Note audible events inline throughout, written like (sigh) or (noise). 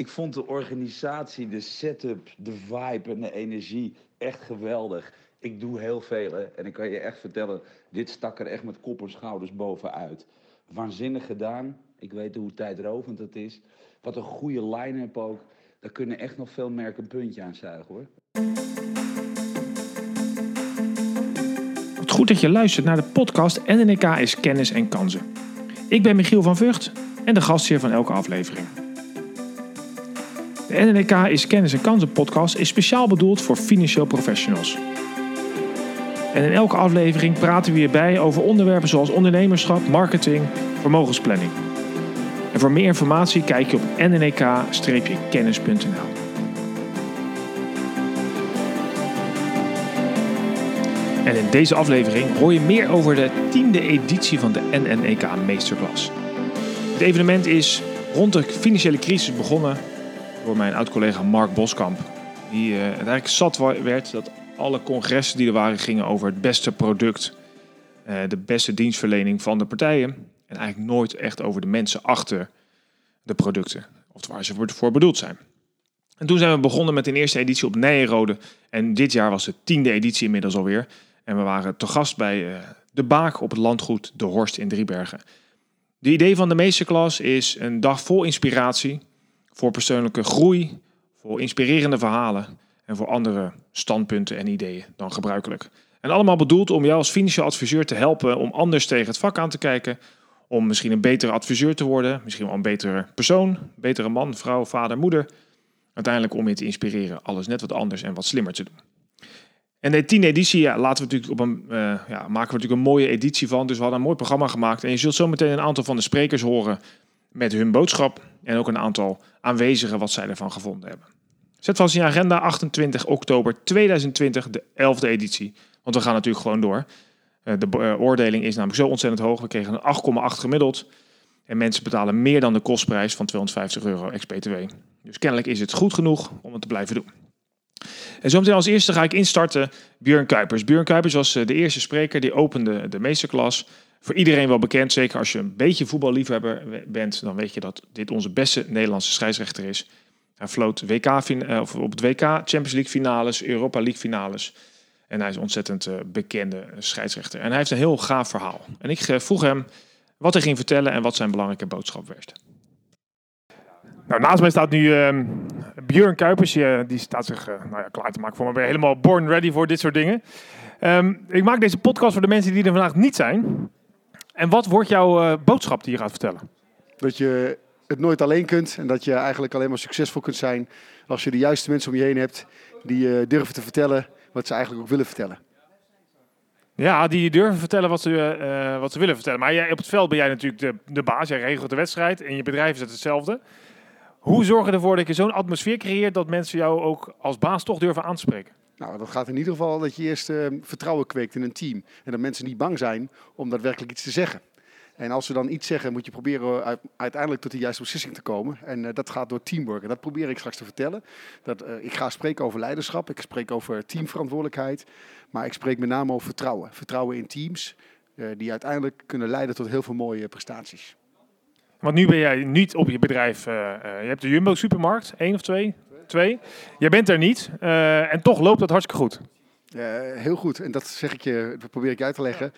Ik vond de organisatie, de setup, de vibe en de energie echt geweldig. Ik doe heel veel hè. en ik kan je echt vertellen, dit stak er echt met kop en schouders bovenuit. Waanzinnig gedaan. Ik weet hoe tijdrovend het is. Wat een goede line-up ook. Daar kunnen echt nog veel merken een puntje aan zuigen hoor. Wat goed dat je luistert naar de podcast NNK is kennis en kansen. Ik ben Michiel van Vught en de gastheer van elke aflevering. De NNK is kennis en kansen podcast is speciaal bedoeld voor financieel professionals. En in elke aflevering praten we hierbij over onderwerpen zoals ondernemerschap, marketing, vermogensplanning. En voor meer informatie kijk je op nnk-kennis.nl. En in deze aflevering hoor je meer over de tiende editie van de NNEK Meesterklas. Het evenement is rond de financiële crisis begonnen door mijn oud-collega Mark Boskamp. Die uh, eigenlijk zat werd dat alle congressen die er waren gingen over het beste product, uh, de beste dienstverlening van de partijen. En eigenlijk nooit echt over de mensen achter de producten, of waar ze voor bedoeld zijn. En toen zijn we begonnen met een eerste editie op Nijenrode. En dit jaar was de tiende editie inmiddels alweer. En we waren te gast bij uh, de Baak op het landgoed De Horst in Driebergen. De idee van de meesterklas is een dag vol inspiratie voor persoonlijke groei, voor inspirerende verhalen en voor andere standpunten en ideeën dan gebruikelijk. En allemaal bedoeld om jou als financieel adviseur te helpen om anders tegen het vak aan te kijken, om misschien een betere adviseur te worden, misschien wel een betere persoon, betere man, vrouw, vader, moeder. Uiteindelijk om je te inspireren alles net wat anders en wat slimmer te doen. En de tiende editie ja, laten we natuurlijk op een, uh, ja, maken we natuurlijk een mooie editie van. Dus we hadden een mooi programma gemaakt. En je zult zo meteen een aantal van de sprekers horen met hun boodschap. En ook een aantal aanwezigen wat zij ervan gevonden hebben. Zet vast in agenda 28 oktober 2020, de 11e editie. Want we gaan natuurlijk gewoon door. Uh, de uh, oordeling is namelijk zo ontzettend hoog. We kregen een 8,8 gemiddeld. En mensen betalen meer dan de kostprijs van 250 euro ex-BTW. Dus kennelijk is het goed genoeg om het te blijven doen. En zometeen als eerste ga ik instarten Björn Kuipers. Björn Kuipers was de eerste spreker die opende de meesterklas. Voor iedereen wel bekend, zeker als je een beetje voetballiefhebber bent, dan weet je dat dit onze beste Nederlandse scheidsrechter is. Hij floot WK, of op het WK Champions League finales, Europa League finales. En hij is een ontzettend bekende scheidsrechter. En hij heeft een heel gaaf verhaal. En ik vroeg hem wat hij ging vertellen en wat zijn belangrijke boodschap werd. Nou, naast mij staat nu uh, Björn Kuipers. Die, staat zich nou ja, klaar te maken voor me. Ben helemaal born ready voor dit soort dingen. Um, ik maak deze podcast voor de mensen die er vandaag niet zijn. En wat wordt jouw uh, boodschap die je gaat vertellen? Dat je het nooit alleen kunt en dat je eigenlijk alleen maar succesvol kunt zijn als je de juiste mensen om je heen hebt die durven te vertellen wat ze eigenlijk ook willen vertellen. Ja, die durven vertellen wat ze, uh, wat ze willen vertellen. Maar jij, op het veld ben jij natuurlijk de, de baas. Jij regelt de wedstrijd. En je bedrijf is het hetzelfde. Hoe zorg je ervoor dat je zo'n atmosfeer creëert dat mensen jou ook als baas toch durven aanspreken? Nou, dat gaat in ieder geval dat je eerst uh, vertrouwen kweekt in een team. En dat mensen niet bang zijn om daadwerkelijk iets te zeggen. En als ze dan iets zeggen, moet je proberen uiteindelijk tot de juiste beslissing te komen. En uh, dat gaat door teamwork. En dat probeer ik straks te vertellen. Dat, uh, ik ga spreken over leiderschap, ik spreek over teamverantwoordelijkheid. Maar ik spreek met name over vertrouwen. Vertrouwen in teams die uiteindelijk kunnen leiden tot heel veel mooie prestaties. Want nu ben jij niet op je bedrijf. Je hebt de Jumbo supermarkt, één of twee? Twee. Jij bent er niet. Uh, en toch loopt dat hartstikke goed. heel goed. En dat zeg ik je, dat probeer ik je uit te leggen.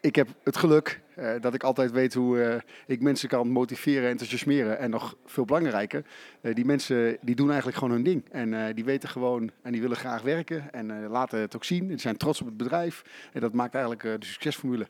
ik heb het geluk dat ik altijd weet hoe ik mensen kan motiveren en enthousiasmeren. En nog veel belangrijker, die mensen die doen eigenlijk gewoon hun ding. En die weten gewoon en die willen graag werken en laten het ook zien. Die zijn trots op het bedrijf. En dat maakt eigenlijk de succesformule.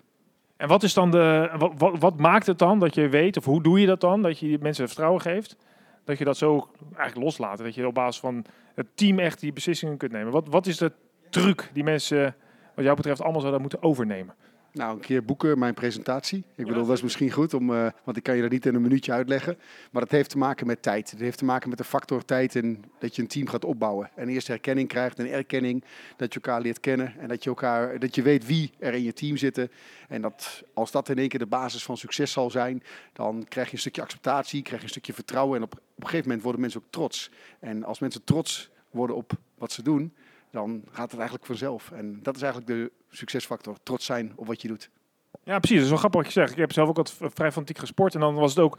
En wat is dan de. Wat, wat, wat, maakt het dan dat je weet, of hoe doe je dat dan, dat je mensen vertrouwen geeft? Dat je dat zo eigenlijk loslaat. Dat je op basis van het team echt die beslissingen kunt nemen. Wat, wat is de truc die mensen, wat jou betreft, allemaal zouden moeten overnemen? Nou, een keer boeken mijn presentatie. Ik bedoel, dat is misschien goed, om, uh, want ik kan je dat niet in een minuutje uitleggen. Maar dat heeft te maken met tijd. Het heeft te maken met de factor tijd en dat je een team gaat opbouwen. En eerst herkenning krijgt en erkenning. Dat je elkaar leert kennen en dat je, elkaar, dat je weet wie er in je team zitten. En dat, als dat in één keer de basis van succes zal zijn, dan krijg je een stukje acceptatie, krijg je een stukje vertrouwen. En op, op een gegeven moment worden mensen ook trots. En als mensen trots worden op wat ze doen, dan gaat het eigenlijk vanzelf. En dat is eigenlijk de succesfactor. Trots zijn op wat je doet. Ja, precies. Dat is wel grappig wat je zegt. Ik heb zelf ook wat vrij fanatiek gesport. En dan was het ook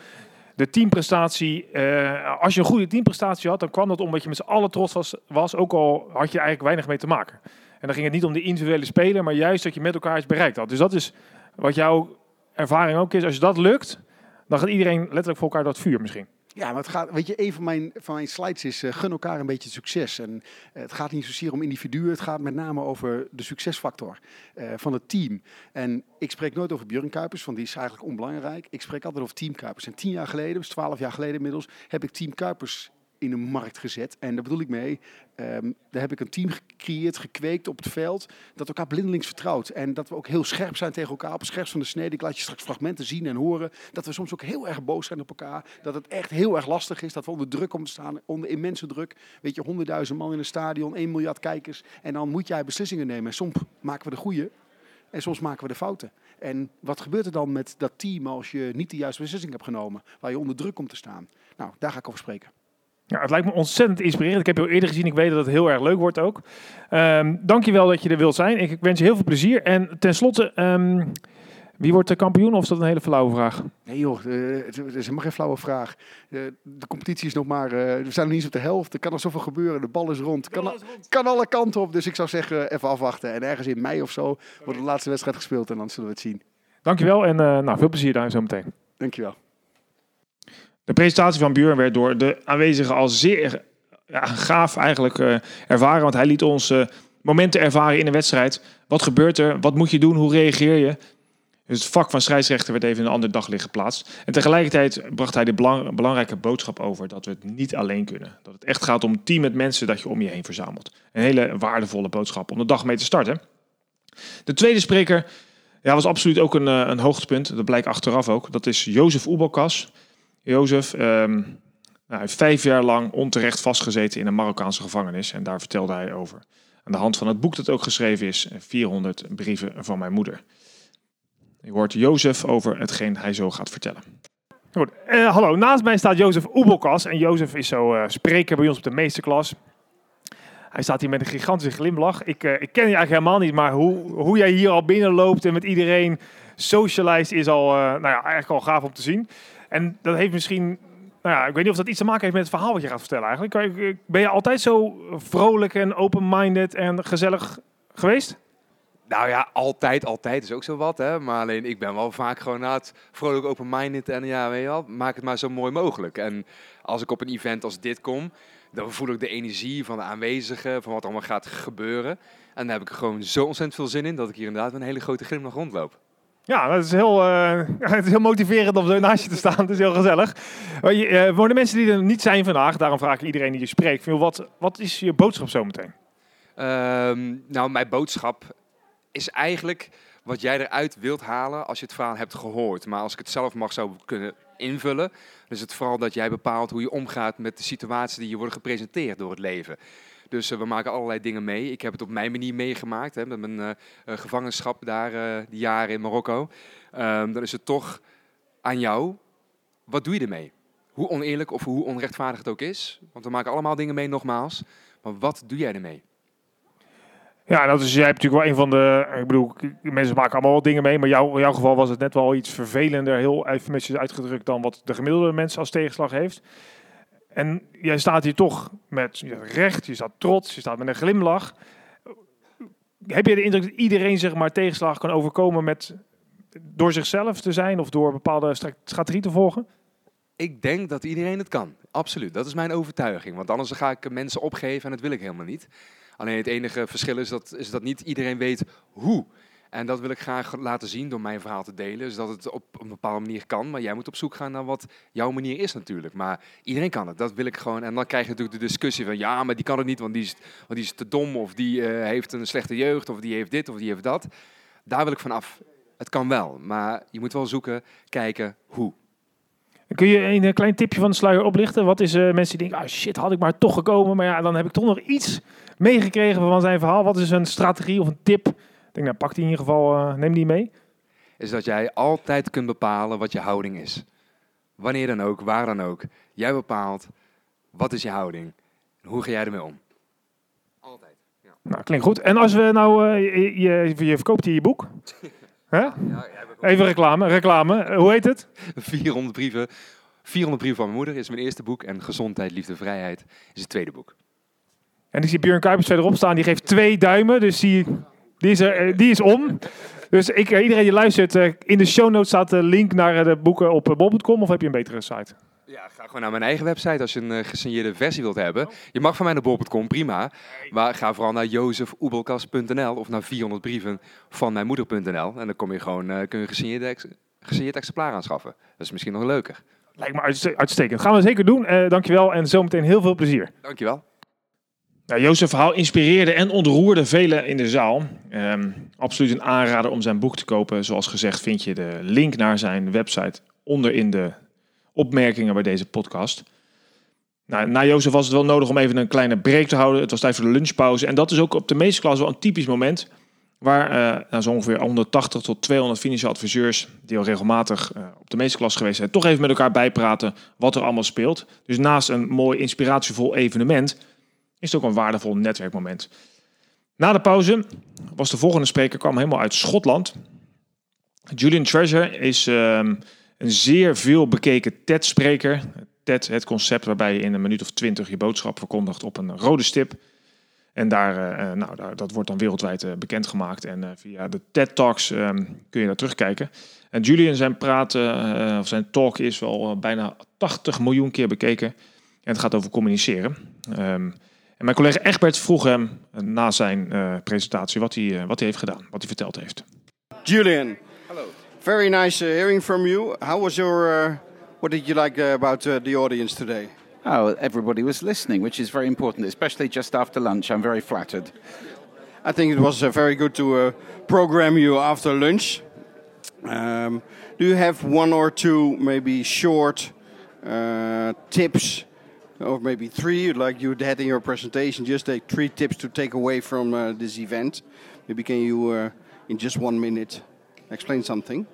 de teamprestatie. eh, als je een goede teamprestatie had, dan kwam dat omdat je met z'n allen trots was, was. Ook al had je eigenlijk weinig mee te maken. En dan ging het niet om de individuele speler, maar juist dat je met elkaar iets bereikt had. Dus dat is wat jouw ervaring ook is. Als je dat lukt, dan gaat iedereen letterlijk voor elkaar het vuur misschien. Ja, maar het gaat, weet je, een van mijn, van mijn slides is eh, gun elkaar een beetje succes. En eh, het gaat niet zozeer om individuen, het gaat met name over de succesfactor eh, van het team. En ik spreek nooit over Björn Kuipers, want die is eigenlijk onbelangrijk. Ik spreek altijd over Team Kuipers. En tien jaar geleden, dus twaalf jaar geleden inmiddels, heb ik Team Kuipers in de markt gezet. En daar bedoel ik mee, ehm, daar heb ik een team gecreëerd, gekweekt op het veld, dat elkaar blindelings vertrouwt. En dat we ook heel scherp zijn tegen elkaar, op het van de snede. Ik laat je straks fragmenten zien en horen. Dat we soms ook heel erg boos zijn op elkaar. Dat het echt heel erg lastig is, dat we onder druk komen te staan, onder immense druk. Weet je, honderdduizend man in een stadion, 1 miljard kijkers. En dan moet jij beslissingen nemen. En soms maken we de goede en soms maken we de fouten. En wat gebeurt er dan met dat team als je niet de juiste beslissing hebt genomen, waar je onder druk komt te staan? Nou, daar ga ik over spreken. Ja, het lijkt me ontzettend inspirerend. Ik heb je al eerder gezien. Ik weet dat het heel erg leuk wordt ook. Ehm dankjewel dat je er wilt zijn. Ik, ik wens je heel veel plezier. En tenslotte, ehm, wie wordt de kampioen? Of is dat een hele flauwe vraag? Nee joh, eh, het is helemaal geen flauwe vraag. Eh, de competitie is nog maar, eh, we zijn nog niet eens op de helft. Er kan nog zoveel gebeuren, de bal is rond. Kan, kan alle kanten op, dus ik zou zeggen even afwachten. En ergens in mei of zo wordt de laatste wedstrijd gespeeld en dan zullen we het zien. Dankjewel en eh, nou, veel plezier daar zo meteen. Dankjewel. De presentatie van Björn werd door de aanwezigen als zeer ja, gaaf eigenlijk eh, ervaren. Want hij liet ons eh, momenten ervaren in een wedstrijd. Wat gebeurt er? Wat moet je doen? Hoe reageer je? Dus het vak van scheidsrechter werd even in een ander daglicht geplaatst. En tegelijkertijd bracht hij de belang- belangrijke boodschap over dat we het niet alleen kunnen. Dat het echt gaat om een team met mensen dat je om je heen verzamelt. Een hele waardevolle boodschap om de dag mee te starten. De tweede spreker ja, was absoluut ook een, eh, een hoogtepunt. Dat blijkt achteraf ook. Dat is Jozef Oebelkas. Jozef ehm, nou, heeft vijf jaar lang onterecht vastgezeten in een Marokkaanse gevangenis. En daar vertelde hij over. Aan de hand van het boek dat ook geschreven is, 400 brieven van mijn moeder. Je hoort Jozef over hetgeen hij zo gaat vertellen. Goed. Eh, hallo, naast mij staat Jozef Oebelkas. En Jozef is zo eh, spreker bij ons op de meesterklas. Hij staat hier met een gigantische glimlach. Ik, eh, ik ken je eigenlijk helemaal niet, maar hoe, hoe jij hier al binnenloopt en met iedereen socialize is al, eh, nou ja, eigenlijk al gaaf om te zien. En dat heeft misschien, nou ja, ik weet niet of dat iets te maken heeft met het verhaal wat je gaat vertellen eigenlijk. Ben je altijd zo vrolijk en open-minded en gezellig geweest? Nou ja, altijd, altijd is ook zo wat. Hè? Maar alleen ik ben wel vaak gewoon na het vrolijk open-minded. En ja, weet je wel, maak het maar zo mooi mogelijk. En als ik op een event als dit kom, dan voel ik de energie van de aanwezigen, van wat allemaal gaat gebeuren. En daar heb ik gewoon zo ontzettend veel zin in, dat ik hier inderdaad een hele grote glimlach rondloop. Ja, dat is heel, eh, (laughs) het is heel motiverend om zo naast je te staan. Het is heel gezellig. Eh, voor de mensen die er niet zijn vandaag, daarom vraag ik iedereen die je spreekt. Wat, wat is je boodschap zometeen? Ehm, nou, mijn boodschap is eigenlijk wat jij eruit wilt halen als je het verhaal hebt gehoord. Maar als ik het zelf mag zou kunnen invullen, is het vooral dat jij bepaalt hoe je omgaat met de situaties die je worden gepresenteerd door het leven. Dus eh, we maken allerlei dingen mee. Ik heb het op mijn manier meegemaakt, hè, met mijn eh, eh, gevangenschap daar, die jaren in Marokko. Ehm, dan is het toch aan jou, wat doe je ermee? Hoe oneerlijk of hoe onrechtvaardig het ook is. Want we maken allemaal dingen mee, nogmaals. Maar wat doe jij ermee? Ja, dat is, jij hebt natuurlijk wel een van de. Ik bedoel, mensen maken allemaal wel dingen mee. Maar jou, in jouw geval was het net wel iets vervelender, heel eufemistisch uitgedrukt. dan wat de gemiddelde mens als tegenslag heeft. En jij staat hier toch met recht, je staat trots, je staat met een glimlach. Heb je de indruk dat iedereen zeg maar tegenslag kan overkomen met door zichzelf te zijn of door bepaalde stra- strategie te volgen? Ik denk dat iedereen het kan. Absoluut. Dat is mijn overtuiging. Want anders ga ik mensen opgeven en dat wil ik helemaal niet. Alleen het enige verschil is dat, is dat niet iedereen weet hoe. En dat wil ik graag laten zien door mijn verhaal te delen. Dus dat het op een bepaalde manier kan. Maar jij moet op zoek gaan naar wat jouw manier is natuurlijk. Maar iedereen kan het. Dat wil ik gewoon. En dan krijg je natuurlijk de discussie van... Ja, maar die kan het niet, want die is, want die is te dom. Of die eh, heeft een slechte jeugd. Of die heeft dit, of die heeft dat. Daar wil ik van af. Het kan wel. Maar je moet wel zoeken, kijken hoe. Kun je een eh, klein tipje van de sluier oplichten? Wat is eh, mensen die denken, ah shit, had ik maar toch gekomen. Maar ja, dan heb ik toch nog iets meegekregen van zijn verhaal. Wat is een strategie of een tip? Ik denk, nou, pak die in ieder geval, eh, neem die mee. is dat jij altijd kunt bepalen wat je houding is. Wanneer dan ook, waar dan ook. Jij bepaalt wat is je houding. En hoe ga jij ermee om? Altijd. Ja. Nou, klinkt goed. En als we nou, eh, je, je, je verkoopt hier je boek. (laughs) Hè? Even reclame, reclame. Hoe heet het? 400 brieven 400 brieven van mijn moeder is mijn eerste boek. En Gezondheid, Liefde, Vrijheid is het tweede boek. En ik zie Björn Kuipers verderop staan, die geeft twee duimen. Dus die, die, is, er, eh, die is om. Dus ik, eh, iedereen die luistert, eh, in de show notes staat de link naar de boeken op bol.com. Of heb je een betere site? Ja, ga gewoon naar mijn eigen website als je een eh, gesigneerde versie wilt hebben. Je mag van mij naar bol.com, prima. Maar ga vooral naar jozefoebelkas.nl of naar 400 brieven van mijn moeder.nl. En dan kom je gewoon, eh, kun je een gesigneerde ex- gesigneerd exemplaar aanschaffen. Dat is misschien nog leuker. Lijkt me uitste- uitstekend. Gaan we zeker doen. Eh dankjewel en zometeen heel veel plezier. Dankjewel. Nou, Jozef verhaal inspireerde en ontroerde velen in de zaal. Ehm, absoluut een aanrader om zijn boek te kopen. Zoals gezegd vind je de link naar zijn website onder in de opmerkingen bij deze podcast. Nou, na Jozef was het wel nodig om even een kleine break te houden. Het was tijd voor de lunchpauze. En dat is ook op de meeste klas wel een typisch moment. Waar eh, nou, zo ongeveer 180 tot 200 financiële adviseurs, die al regelmatig eh, op de meeste klas geweest zijn, toch even met elkaar bijpraten wat er allemaal speelt. Dus naast een mooi inspiratievol evenement is het ook een waardevol netwerkmoment. Na de pauze was de volgende spreker kwam helemaal uit Schotland. Julian Treasure is ehm, een zeer veel bekeken TED-spreker. TED, het concept waarbij je in een minuut of twintig je boodschap verkondigt op een rode stip. En daar, eh, eh, nou, daar, dat wordt dan wereldwijd eh, bekendgemaakt. En via de TED Talks ehm, kun je daar terugkijken. En Julian zijn praat, eh, of zijn talk is wel bijna 80 miljoen keer bekeken. En het gaat over communiceren. Ehm, en mijn collega Egbert vroeg hem na zijn presentatie wat hij, wat hij heeft gedaan, wat hij verteld heeft. Julian. Very nice uh, hearing from you. How was your? Uh, what did you like uh, about uh, the audience today? Oh, everybody was listening, which is very important, especially just after lunch. I'm very flattered. I think it was uh, very good to uh, program you after lunch. Um, do you have one or two maybe short uh, tips, or maybe three, like you had in your presentation? Just take three tips to take away from uh, this event. Maybe can you, uh, in just one minute, explain something?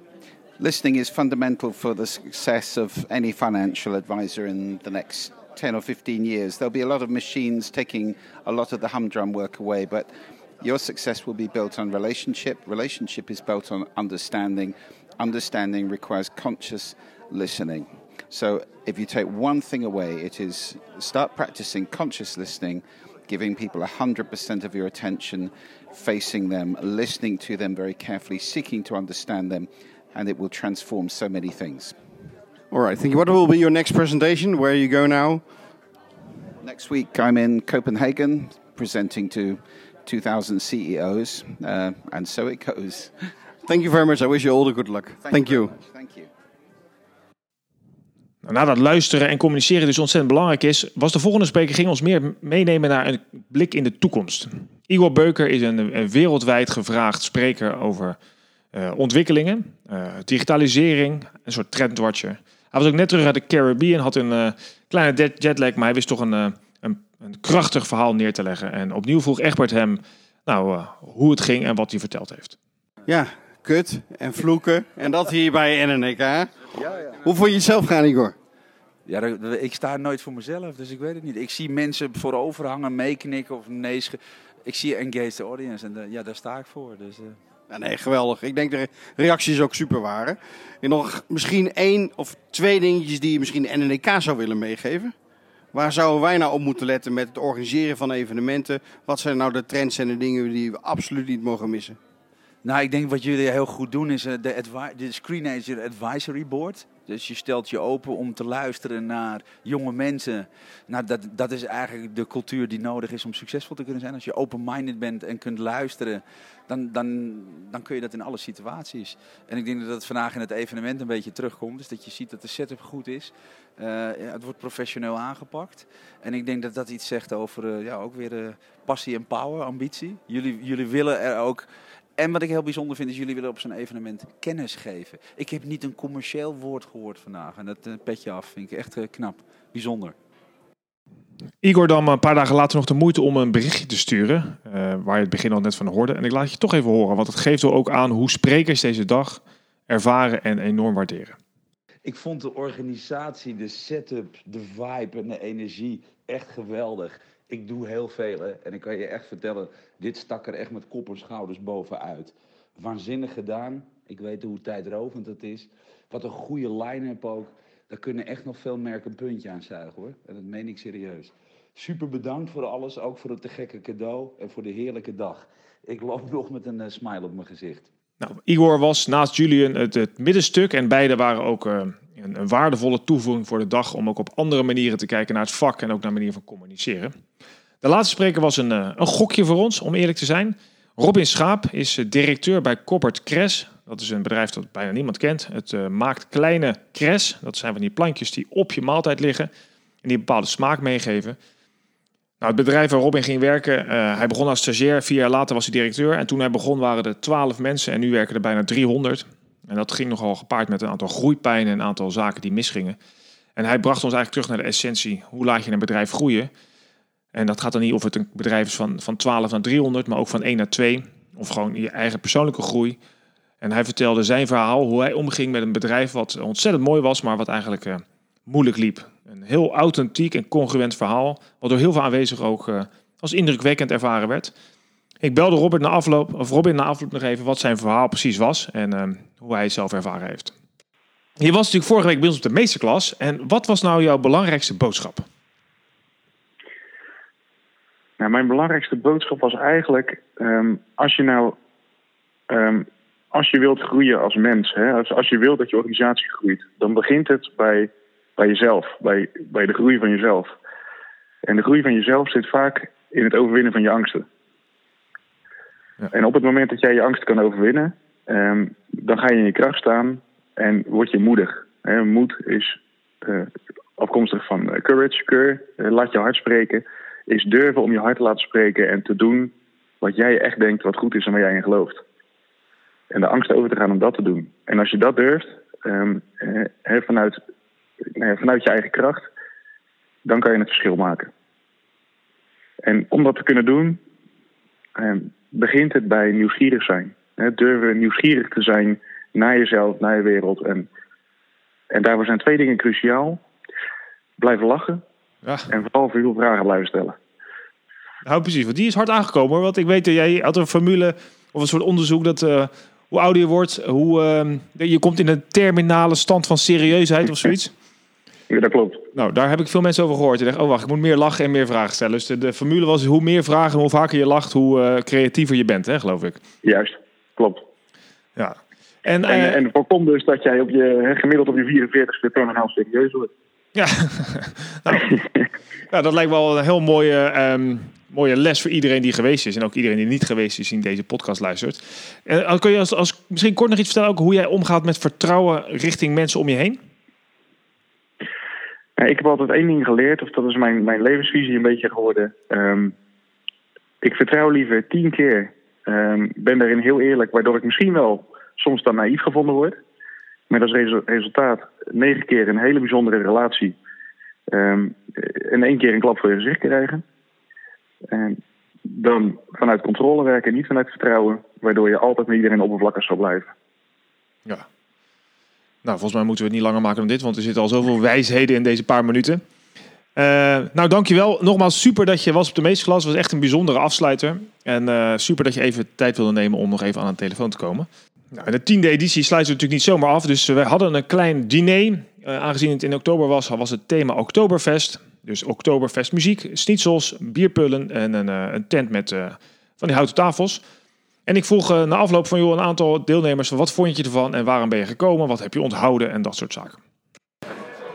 Listening is fundamental for the success of any financial advisor in the next 10 or 15 years. There'll be a lot of machines taking a lot of the humdrum work away, but your success will be built on relationship. Relationship is built on understanding. Understanding requires conscious listening. So if you take one thing away, it is start practicing conscious listening, giving people 100% of your attention, facing them, listening to them very carefully, seeking to understand them, and it will transform so many things. All right, thank you. What will be your next presentation? Where you go now? Next week, I'm in Copenhagen presenting to 2,000 CEOs, uh, and so it goes. (laughs) Thank you very much. I wish you all the good luck. Thank, very you. Thank you. Nou, nadat luisteren en communiceren dus ontzettend belangrijk is, was de volgende spreker ging ons meer meenemen naar een blik in de toekomst. Igor Beuker is een, een wereldwijd gevraagd spreker over eh, ontwikkelingen, eh, digitalisering, een soort trendwatcher. Hij was ook net terug uit de Caribbean, had een eh, kleine jet- jetlag, maar hij wist toch een, eh, een, een krachtig verhaal neer te leggen. En opnieuw vroeg Egbert hem nou, eh, hoe het ging en wat hij verteld heeft. Ja, kut en vloeken. En dat hier bij NNK. Ja, ja. Hoe vond je het zelf gaan, Igor? Ja, ik sta nooit voor mezelf, dus ik weet het niet. Ik zie mensen voorover hangen, meeknikken of nee. Ik zie engaged audience en ja, daar sta ik voor. Dus, eh. Nee, geweldig. Ik denk de reacties ook super waren. En nog misschien één of twee dingetjes die je misschien de NNK zou willen meegeven. Waar zouden wij nou op moeten letten met het organiseren van evenementen? Wat zijn nou de trends en de dingen die we absoluut niet mogen missen? Nou, ik denk wat jullie heel goed doen is eh, de, de Screenager Advisory Board. Dus je stelt je open om te luisteren naar jonge mensen. Nou, dat, dat is eigenlijk de cultuur die nodig is om succesvol te kunnen zijn. Als je open-minded bent en kunt luisteren, dan, dan, dan kun je dat in alle situaties. En ik denk dat dat vandaag in het evenement een beetje terugkomt. Dus dat je ziet dat de setup goed is. Eh, het wordt professioneel aangepakt. En ik denk dat dat iets zegt over eh, ja, ook weer eh, passie en power, ambitie. Jullie, jullie willen er ook en wat ik heel bijzonder vind, is jullie willen op zo'n evenement kennis geven. Ik heb niet een commercieel woord gehoord vandaag. En dat eh, petje af vind ik echt eh, knap. Bijzonder. Igor dan een paar dagen later nog de moeite om een berichtje te sturen, eh, waar je het begin al net van hoorde. En ik laat je toch even horen, want het geeft wel ook aan hoe sprekers deze dag ervaren en enorm waarderen. Ik vond de organisatie, de setup, de vibe en de energie echt geweldig. Ik doe heel veel hè. en ik kan je echt vertellen, dit stak er echt met kop en schouders bovenuit. Waanzinnig gedaan. Ik weet hoe tijdrovend het is. Wat een goede line-up ook. daar kunnen echt nog veel merken een puntje aan zuigen hoor. En dat meen ik serieus. Super bedankt voor alles, ook voor het te gekke cadeau en voor de heerlijke dag. Ik loop nog met een eh, smile op mijn gezicht. Nou, Igor was naast Julian het, het middenstuk en beide waren ook eh, een, waardevolle toevoeging voor de dag om ook op andere manieren te kijken naar het vak en ook naar manier van communiceren. De laatste spreker was een, eh, een gokje voor ons, om eerlijk te zijn. Robin Schaap is eh, directeur bij Cobbert Cres. Dat is een bedrijf dat bijna niemand kent. Het maakt kleine cres. Dat zijn van die plantjes die op je maaltijd liggen. En die een bepaalde smaak meegeven. Nou, het bedrijf waar Robin ging werken, eh, hij begon als stagiair. Vier jaar later was hij directeur. En toen hij begon waren er 12 mensen. En nu werken er bijna 300. En dat ging nogal gepaard met een aantal groeipijnen en een aantal zaken die misgingen. En hij bracht ons eigenlijk terug naar de essentie. Hoe laat je een bedrijf groeien? En dat gaat dan niet of het een bedrijf is van, van 12 naar 300, maar ook van 1 naar 2. Of gewoon je eigen persoonlijke groei. En hij vertelde zijn verhaal, hoe hij omging met een bedrijf wat ontzettend mooi was, maar wat eigenlijk eh, moeilijk liep. Een heel authentiek en congruent verhaal, wat door heel veel aanwezigen ook eh, als indrukwekkend ervaren werd. Ik belde Robert na afloop, of Robin na afloop nog even wat zijn verhaal precies was en eh, hoe hij het zelf ervaren heeft. Je was natuurlijk vorige week bij ons op de meesterklas. En wat was nou jouw belangrijkste boodschap? Nou, mijn belangrijkste boodschap was eigenlijk, ehm, als je nou, ehm, als je wilt groeien als mens, hè, als, als je wilt dat je organisatie groeit, dan begint het bij, bij jezelf, bij, bij de groei van jezelf. En de groei van jezelf zit vaak in het overwinnen van je angsten. Ja. En op het moment dat jij je angst kan overwinnen, ehm, dan ga je in je kracht staan en word je moedig. Moed is eh, afkomstig van eh, courage, keur, eh, laat je hart spreken is durven om je hart te laten spreken en te doen wat jij echt denkt wat goed is en waar jij in gelooft. En de angst over te gaan om dat te doen. En als je dat durft, ehm, eh, vanuit, nou ja, vanuit je eigen kracht, dan kan je het verschil maken. En om dat te kunnen doen, ehm, begint het bij nieuwsgierig zijn. Hè, durven nieuwsgierig te zijn naar jezelf, naar je wereld. En, en daarvoor zijn twee dingen cruciaal. Blijven lachen Ja. en vooral veel vragen blijven stellen. Nou, precies. Want die is hard aangekomen hoor. Want ik weet dat jij had een formule of een soort onderzoek dat eh, hoe ouder je wordt, hoe ehm, je komt in een terminale stand van serieusheid of (laughs) zoiets. Ja, dat klopt. Nou, daar heb ik veel mensen over gehoord. Die dachten, oh wacht, ik moet meer lachen en meer vragen stellen. Dus de, de formule was hoe meer vragen, hoe vaker je lacht, hoe eh, creatiever je bent, hè, geloof ik. Juist, klopt. Ja. En, En, eh, en voorkom dus dat jij op je, gemiddeld op je 44ste terminaal serieus wordt. Ja, (laughs) nou, dat lijkt wel een heel mooie, ehm, mooie les voor iedereen die geweest is. En ook iedereen die niet geweest is, in deze podcast luistert. En kun je als, als, misschien kort nog iets vertellen ook hoe jij omgaat met vertrouwen richting mensen om je heen? Ik heb altijd één ding geleerd, of dat is mijn, mijn levensvisie een beetje geworden. Ehm, ik vertrouw liever tien keer. Ehm, ben daarin heel eerlijk, waardoor ik misschien wel soms dan naïef gevonden word. Met als resu- resultaat negen keer een hele bijzondere relatie. ehm, en één keer een klap voor je gezicht krijgen. En dan vanuit controle werken, niet vanuit vertrouwen. Waardoor je altijd met iedereen oppervlakkig zal blijven. Ja. Nou, volgens mij moeten we het niet langer maken dan dit, want er zitten al zoveel wijsheden in deze paar minuten. Eh, nou, dankjewel. Nogmaals, super dat je was op de meesterklas. Het was echt een bijzondere afsluiter. En eh, super dat je even tijd wilde nemen om nog even aan de telefoon te komen. Nou, de tiende editie sluiten we natuurlijk niet zomaar af. Dus we hadden een klein diner. Eh, aangezien het in oktober was, was het thema Oktoberfest. Dus Oktoberfest muziek, schnitzels, bierpullen en een, eh, een tent met eh, van die houten tafels. En ik vroeg eh, na afloop van joh, een aantal deelnemers: wat vond je ervan en waarom ben je gekomen? Wat heb je onthouden en dat soort zaken.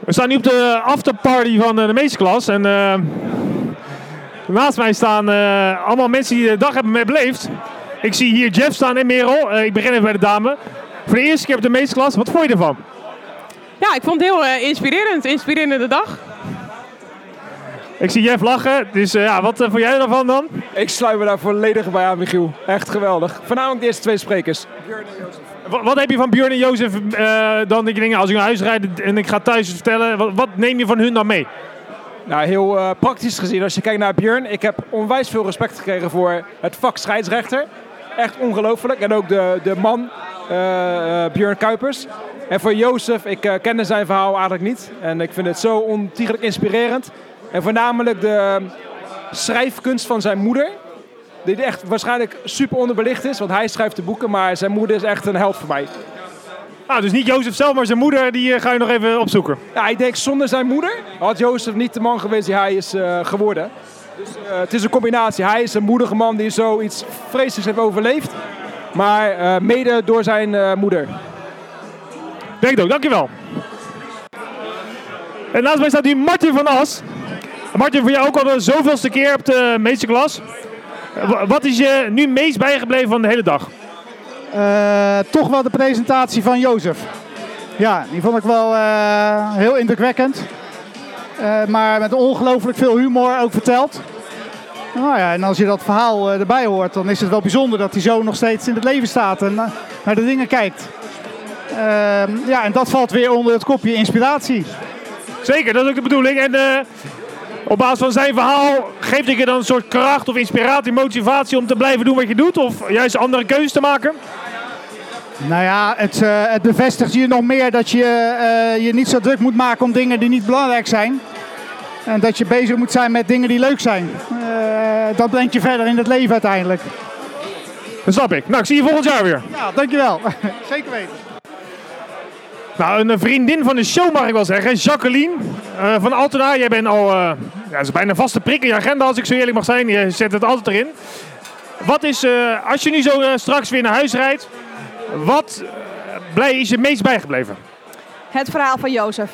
We staan nu op de afterparty van eh, de meesterklas. En eh, naast mij staan allemaal mensen die de dag hebben mee beleefd. Ik zie hier Jeff staan en Merel. Ik begin even bij de dame. Voor de eerste keer op de meesterklas, wat vond je ervan? Ja, ik vond het heel inspirerend. Inspirerende dag. Ik zie Jeff lachen, dus eh, ja, wat eh, vond jij ervan dan? Ik sluit me daar volledig bij aan, Michiel. Echt geweldig. Voornamelijk de eerste twee sprekers. Wat, wat heb je van Björn en Jozef eh, dan? Ik denk, als ik naar huis rijd en ik ga thuis vertellen, wat, wat neem je van hun dan mee? Nou, heel praktisch gezien, als je kijkt naar Björn. Ik heb onwijs veel respect gekregen voor het vak scheidsrechter. Echt ongelooflijk. En ook de, de man, eh, Björn Kuipers. En voor Jozef, ik kende zijn verhaal eigenlijk niet. En ik vind het zo ontiegelijk inspirerend. En voornamelijk de schrijfkunst van zijn moeder. Die echt waarschijnlijk super onderbelicht is, want hij schrijft de boeken. Maar zijn moeder is echt een held voor mij. Ah, dus niet Jozef zelf, maar zijn moeder, die eh, ga je nog even opzoeken. Ja, ik denk zonder zijn moeder had Jozef niet de man geweest die hij is eh, geworden. Dus eh, het is een combinatie. Hij is een moedige man die zoiets vreselijks heeft overleefd. Maar mede door zijn moeder. Denk ook, dankjewel. En naast mij staat hier Martin van As. Martin, voor jou ook al de zoveelste keer op de meesterklas. Wa- Wat is je nu meest bijgebleven van de hele dag? Eh, toch wel de presentatie van Jozef. Ja, die vond ik wel eh, heel indrukwekkend. Eh, maar met ongelooflijk veel humor ook verteld. Nou ja, en als je dat verhaal erbij hoort, dan is het wel bijzonder dat hij zo nog steeds in het leven staat en naar de dingen kijkt. Ehm, ja, en dat valt weer onder het kopje inspiratie. Zeker, dat is ook de bedoeling. En op basis van zijn verhaal geeft ik je dan een soort kracht of inspiratie, motivatie om te blijven doen wat je doet? Of juist andere keuzes te maken? Nou ja, het, eh, het bevestigt je nog meer dat je eh, je niet zo druk moet maken om dingen die niet belangrijk zijn. En dat je bezig moet zijn met dingen die leuk zijn. Eh, dat brengt je verder in het leven uiteindelijk. Dat snap ik. Nou, ik zie je volgend jaar weer. Ja, dankjewel. (laughs) Zeker weten. Nou, een vriendin van de show mag ik wel zeggen, Jacqueline eh, van Altena. Jij bent al, eh, ja, is bijna een vaste prik in je agenda als ik zo eerlijk mag zijn. Je zet het altijd erin. Wat is, eh, als je nu zo eh, straks weer naar huis rijdt, wat eh, blij is je meest bijgebleven? Het verhaal van Jozef.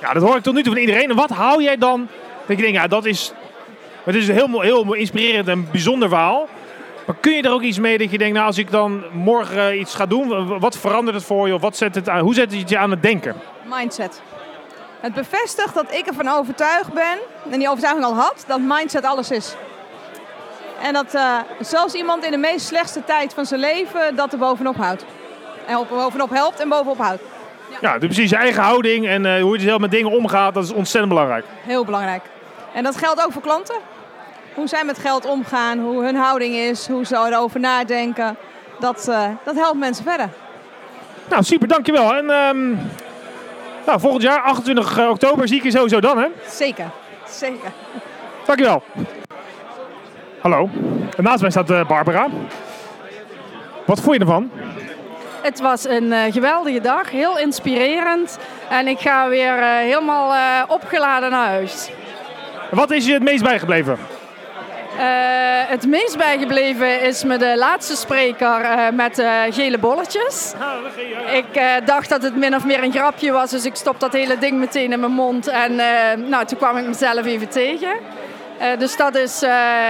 Ja, dat hoor ik tot nu toe van iedereen. En wat hou jij dan? Dat je denkt, ja, dat is, het is een heel, heel inspirerend en bijzonder verhaal. Maar kun je er ook iets mee dat je denkt, nou, als ik dan morgen eh, iets ga doen, wat verandert het voor je? Of wat zet het aan, hoe zet het je aan het denken? Mindset. Het bevestigt dat ik ervan overtuigd ben, en die overtuiging al had, dat mindset alles is. En dat eh, zelfs iemand in de meest slechtste tijd van zijn leven dat er bovenop houdt. En op, bovenop helpt en bovenop houdt. Ja, dus precies je eigen houding en eh, hoe je zelf met dingen omgaat, dat is ontzettend belangrijk. Heel belangrijk. En dat geldt ook voor klanten. Hoe zij met geld omgaan, hoe hun houding is, hoe ze erover nadenken. Dat, eh, dat helpt mensen verder. Nou, super, dankjewel. En ehm, nou, volgend jaar, 28 oktober, zie ik je sowieso dan, hè? Zeker. Zeker. Dankjewel. Hallo. En naast mij staat eh, Barbara. Wat vond je ervan? Het was een eh, geweldige dag, heel inspirerend. En ik ga weer eh, helemaal eh, opgeladen naar huis. Wat is je het meest bijgebleven? Eh, het meest bijgebleven is me de laatste spreker eh, met eh, gele bolletjes. Ik dacht dat het min of meer een grapje was, dus ik stop dat hele ding meteen in mijn mond. En nou, toen kwam ik mezelf even tegen. Dus dat is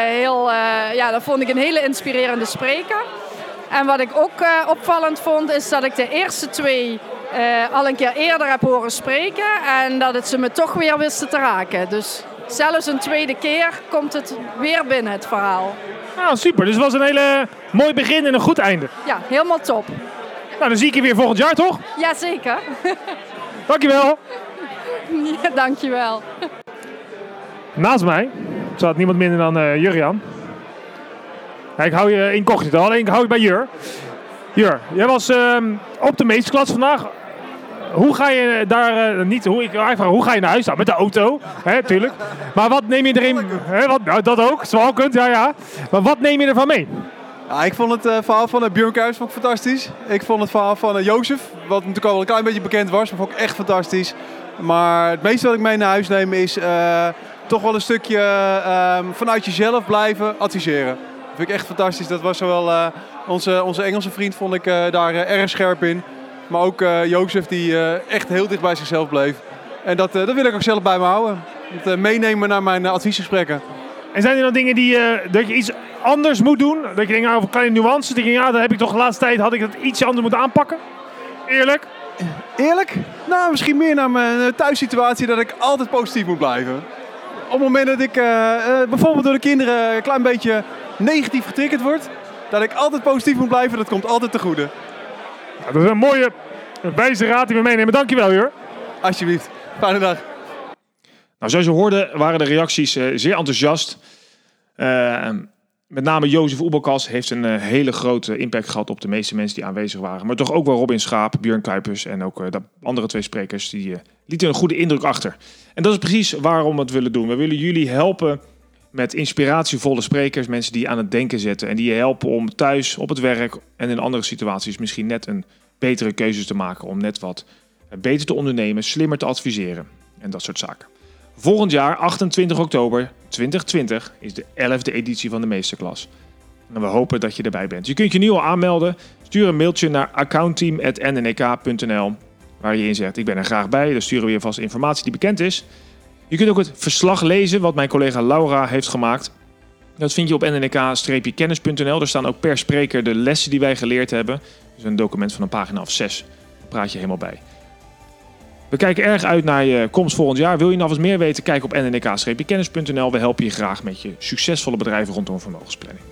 heel, ja, dat vond ik een hele inspirerende spreker. En wat ik ook opvallend vond, is dat ik de eerste twee al een keer eerder heb horen spreken. En dat het ze me toch weer wisten te raken. Dus zelfs een tweede keer komt het weer binnen, het verhaal. Nou, super. Dus het was een hele mooi begin en een goed einde. Ja, helemaal top. Nou, dan zie ik je weer volgend jaar, toch? Jazeker. (laughs) Dankjewel. ja, dankjewel. Naast mij staat niemand minder dan eh Jurjan. Ja, ik hou je incognito, alleen ik hou je bij Jur. Jur, jij was ehm, op de meesterklas vandaag. Hoe ga je daar, eh, niet, hoe, ik vragen, hoe ga je naar huis dan? Met de auto, hè, tuurlijk. Maar wat neem je erin, hè, wat, nou, dat ook, zwalkend, ja ja. Maar wat neem je ervan mee? Ja, ik vond het eh, verhaal van uh, Björn fantastisch. Ik vond het verhaal van uh, Jozef, wat natuurlijk al wel een klein beetje bekend was, maar vond ik echt fantastisch. Maar het meeste wat ik mee naar huis neem is toch wel een stukje ehm, vanuit jezelf blijven adviseren. Dat vind ik echt fantastisch. Dat was zowel onze, onze Engelse vriend vond ik daar erg scherp in. Maar ook eh Jozef die eh, echt heel dicht bij zichzelf bleef. En dat, eh, dat wil ik ook zelf bij me houden. Dat meenemen naar mijn adviesgesprekken. En zijn er dan dingen die, dat je iets anders moet doen? Dat je denkt, nou, over kleine nuances. Dat je denkt, ja, dat heb ik toch de laatste tijd, had ik dat iets anders moeten aanpakken? Eerlijk? Eerlijk? Nou, misschien meer naar mijn thuissituatie dat ik altijd positief moet blijven. Op het moment dat ik bijvoorbeeld door de kinderen een klein beetje negatief getriggerd word, dat ik altijd positief moet blijven, dat komt altijd te goede. Dat is een mooie wijze raad die we meenemen. Dankjewel, Jur. Alsjeblieft. Fijne dag. Nou, zoals je hoorde waren de reacties eh, zeer enthousiast. Eh, met name Jozef Oebelkas heeft een eh, hele grote impact gehad op de meeste mensen die aanwezig waren. Maar toch ook wel Robin Schaap, Björn Kuipers en ook eh, de andere twee sprekers. Die eh, lieten een goede indruk achter. En dat is precies waarom we het willen doen. We willen jullie helpen met inspiratievolle sprekers. Mensen die aan het denken zetten. En die je helpen om thuis, op het werk en in andere situaties misschien net een betere keuzes te maken om net wat beter te ondernemen, slimmer te adviseren en dat soort zaken. Volgend jaar, 28 oktober 2020, is de 11e editie van de Meesterklas. En we hopen dat je erbij bent. Je kunt je nu al aanmelden. Stuur een mailtje naar accountteam.nnek.nl waar je in zegt ik ben er graag bij. Dan sturen we je vast informatie die bekend is. Je kunt ook het verslag lezen wat mijn collega Laura heeft gemaakt. Dat vind je op nnk-kennis.nl. Daar staan ook per spreker de lessen die wij geleerd hebben. Dus een document van een pagina of zes. Daar praat je helemaal bij. We kijken erg uit naar je komst volgend jaar. Wil je nog eens meer weten? Kijk op nnk-kennis.nl. We helpen je graag met je succesvolle bedrijven rondom vermogensplanning.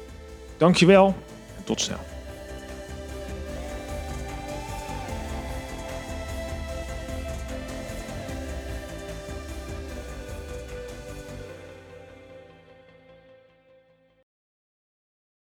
Dankjewel en tot snel.